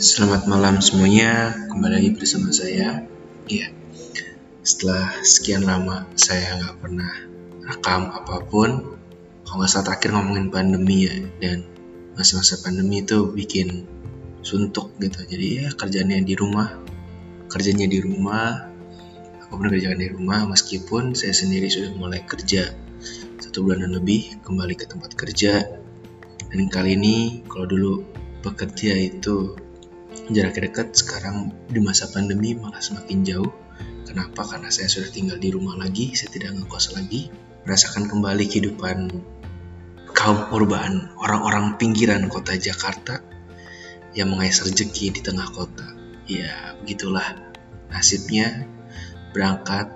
Selamat malam semuanya, kembali lagi bersama saya. Iya, setelah sekian lama saya nggak pernah rekam apa pun. Kalau nggak salah terakhir ngomongin pandemi ya, dan masa-masa pandemi itu bikin suntuk gitu. Jadi ya kerjanya di rumah, kerjanya di rumah. Aku pernah kerjakan di rumah meskipun saya sendiri sudah mulai kerja satu bulanan lebih kembali ke tempat kerja. Dan kali ini kalau dulu bekerja itu jarak dekat sekarang di masa pandemi malah semakin jauh. Kenapa? Karena saya sudah tinggal di rumah lagi, saya tidak ngekos lagi, merasakan kembali kehidupan kaum urban, orang-orang pinggiran kota Jakarta yang mengais rezeki di tengah kota. Ya, begitulah nasibnya berangkat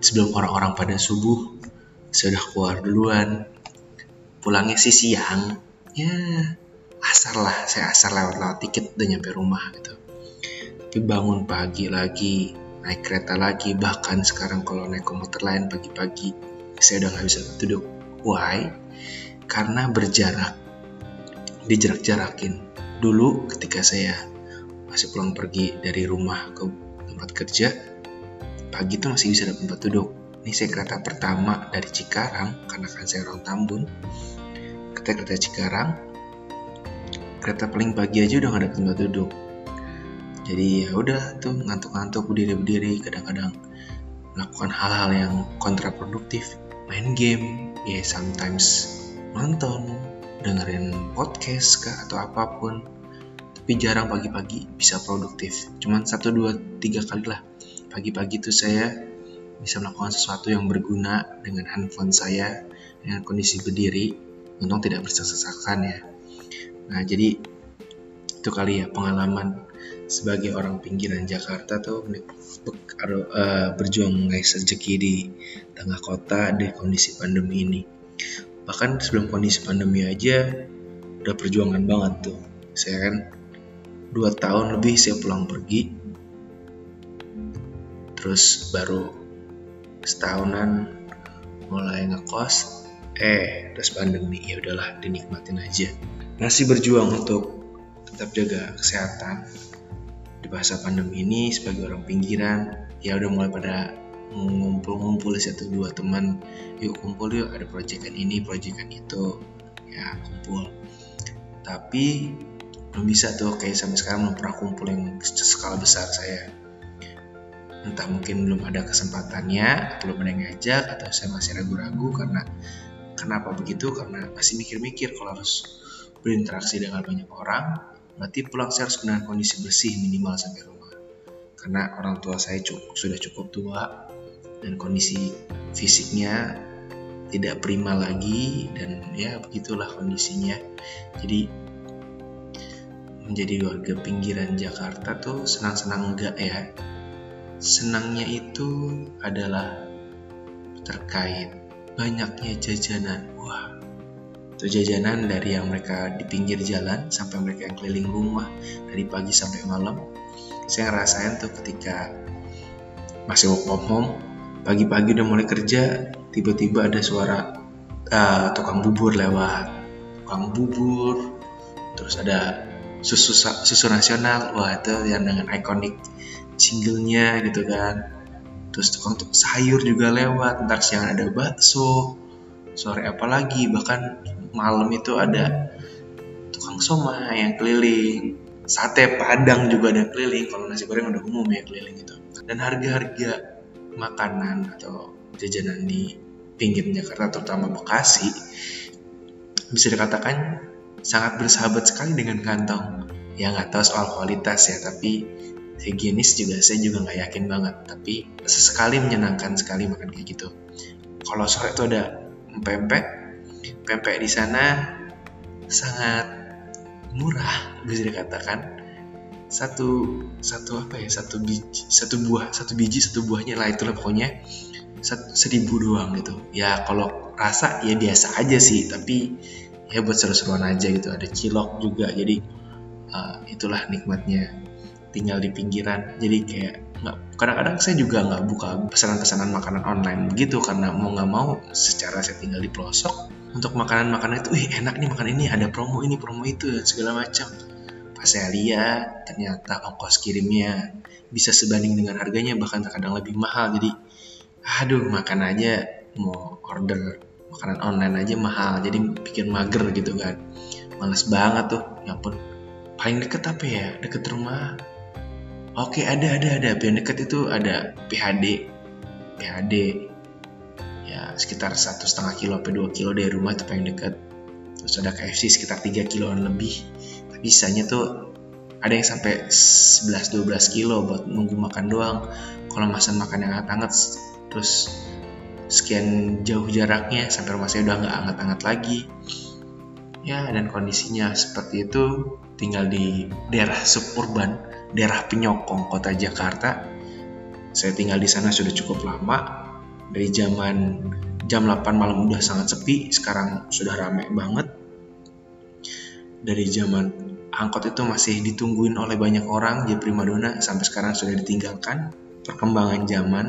sebelum orang-orang pada subuh, sudah keluar duluan, pulangnya sih siang, ya asar lah saya asar lewat-lewat tiket udah nyampe rumah gitu. Tapi bangun pagi lagi naik kereta lagi bahkan sekarang kalau naik komuter lain pagi-pagi saya udah nggak bisa duduk. Why? Karena berjarak. Dijarak-jarakin dulu ketika saya masih pulang pergi dari rumah ke tempat kerja pagi itu masih bisa dapat tempat duduk. Ini saya kereta pertama dari Cikarang karena kan saya orang Tambun. Ketika kereta Cikarang kereta paling pagi aja udah gak ada tempat duduk. Jadi ya udah tuh ngantuk-ngantuk berdiri-berdiri kadang-kadang melakukan hal-hal yang kontraproduktif. Main game ya sometimes nonton dengerin podcast kah atau apa pun. Tapi jarang pagi-pagi bisa produktif. Cuman satu dua tiga kali lah. Pagi-pagi tuh saya bisa melakukan sesuatu yang berguna dengan handphone saya dengan kondisi berdiri untung tidak bersesak-sesakan ya Nah, jadi itu kali ya pengalaman sebagai orang pinggiran Jakarta tuh uh, berjuang guys rezeki di tengah kota di kondisi pandemi ini. Bahkan sebelum kondisi pandemi aja udah perjuangan banget tuh. Saya kan dua tahun lebih saya pulang pergi, terus baru setahunan mulai ngekos, eh terus pandemi ya udahlah dinikmatin aja masih berjuang untuk tetap jaga kesehatan di masa pandemi ini sebagai orang pinggiran. Ya udah mulai pada ngumpul-ngumpul satu dua teman. Yuk kumpul yuk ada proyekan ini proyekan itu. Ya kumpul. Tapi belum bisa tuh kayak sampai sekarang belum pernah kumpul yang skala besar saya. Entah mungkin belum ada kesempatannya belum ada yang ngajak atau saya masih ragu-ragu karena kenapa begitu? Karena masih mikir-mikir kalau harus berinteraksi dengan banyak orang, berarti pulang saya harus dengan kondisi bersih minimal sampai rumah. Karena orang tua saya cukup, sudah cukup tua dan kondisi fisiknya tidak prima lagi dan ya begitulah kondisinya. Jadi menjadi warga pinggiran Jakarta tuh senang-senang enggak ya. Senangnya itu adalah terkait banyaknya jajanan. Wah, itu jajanan dari yang mereka di pinggir jalan sampai mereka yang keliling rumah dari pagi sampai malam. Saya ngerasain tuh ketika masih work from home pagi-pagi udah mulai kerja tiba-tiba ada suara uh, tukang bubur lewat. Tukang bubur terus ada susu susu nasional wah itu yang dengan ikonik singlenya gitu kan. Terus tukang tukang sayur juga lewat ntar siang ada bakso sore apa lagi bahkan malam itu ada tukang soma yang keliling. Sate padang juga ada keliling kalau nasi goreng udah umum ya keliling itu dan harga-harga makanan atau jajanan di pinggir Jakarta terutama Bekasi bisa dikatakan sangat bersahabat sekali dengan kantong. Ya nggak tahu soal kualitas ya tapi higienis juga saya juga nggak yakin banget. Tapi sesekali menyenangkan sekali makan kayak gitu. Kalau sore itu ada pempek pempek di sana sangat murah bisa dikatakan. Satu satu apa ya? Satu biji satu buah satu biji satu buahnya lah itulah pokoknya. Satu, seribu doang gitu. Ya kalau rasa ya biasa aja sih tapi ya buat seru-seruan aja gitu. Ada cilok juga jadi uh, itulah nikmatnya. Tinggal di pinggiran. Jadi kayak kadang-kadang saya juga nggak buka pesanan-pesanan makanan online begitu karena mau nggak mau secara saya tinggal di pelosok untuk makanan-makanan itu, wih enak nih makan ini, ada promo ini, promo itu dan segala macam. pas saya lihat ternyata ongkos kirimnya bisa sebanding dengan harganya bahkan terkadang lebih mahal. Jadi aduh makan aja mau order makanan online aja mahal. Jadi bikin mager gitu kan. Males banget tuh ya ampun. Paling deket apa ya? Deket rumah oke ada ada ada. Yang deket itu ada PHD PHD ya sekitar satu setengah kilo sampai dua kilo dari rumah itu paling deket. Terus ada KFC sekitar 3 kiloan lebih. Bisanya tuh ada yang sampai 11-12 kilo buat nunggu makan doang. Kalau masan makan yang hangat-hangat terus sekian jauh jaraknya sampai rumah saya udah nggak hangat-hangat lagi. Ya dan kondisinya seperti itu. Tinggal di daerah suburban daerah penyokong kota Jakarta. Saya tinggal di sana sudah cukup lama. Dari zaman jam 8 malam udah sangat sepi sekarang sudah ramai banget. Dari zaman angkot itu masih ditungguin oleh banyak orang jadi primadona sampai sekarang sudah ditinggalkan. Perkembangan zaman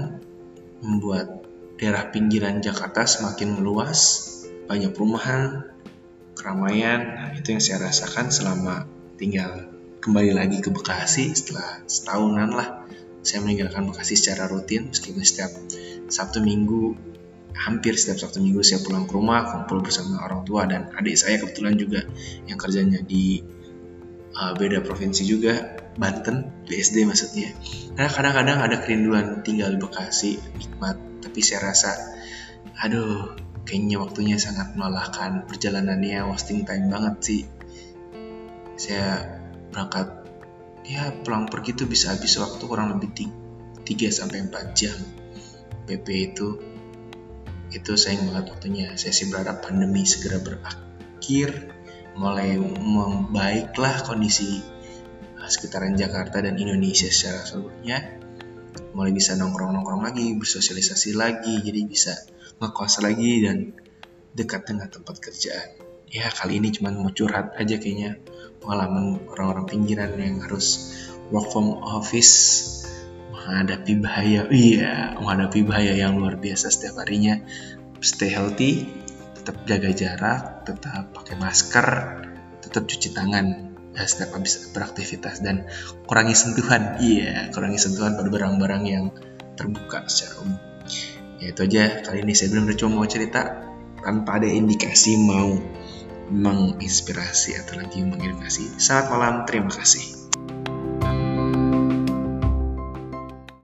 membuat daerah pinggiran Jakarta semakin meluas banyak perumahan keramaian. Nah, itu yang saya rasakan selama tinggal kembali lagi ke Bekasi setelah setahunan lah. Saya meninggalkan Bekasi secara rutin meskipun setiap Sabtu Minggu hampir setiap Sabtu Minggu saya pulang ke rumah kumpul bersama orang tua dan adik saya kebetulan juga yang kerjanya di uh, beda provinsi juga Banten BSD maksudnya. Karena kadang-kadang ada kerinduan tinggal di Bekasi nikmat tapi saya rasa aduh kayaknya waktunya sangat melelahkan perjalanannya wasting time banget sih. Saya berangkat ya pulang pergi tuh bisa habis waktu kurang lebih 3 sampai 4 jam. PP itu itu sayang banget waktunya. Saya sih berharap pandemi segera berakhir mulai membaiklah kondisi uh, sekitaran Jakarta dan Indonesia secara seluruhnya. Mulai bisa nongkrong-nongkrong lagi, bersosialisasi lagi, jadi bisa ngekos lagi dan dekat dengan tempat kerjaan. Ya kali ini cuma mau curhat aja kayaknya pengalaman orang-orang pinggiran yang harus work from office menghadapi bahaya, iya menghadapi bahaya yang luar biasa setiap harinya. Stay healthy, tetap jaga jarak, tetap pakai masker, tetap cuci tangan ya, setiap habis beraktivitas dan kurangi sentuhan. Iya, kurangi sentuhan pada barang-barang yang terbuka secara umum. Ya itu aja kali ini saya belum cuma mau cerita tanpa ada indikasi mau menginspirasi atau lagi mengedukasi. Selamat malam, terima kasih.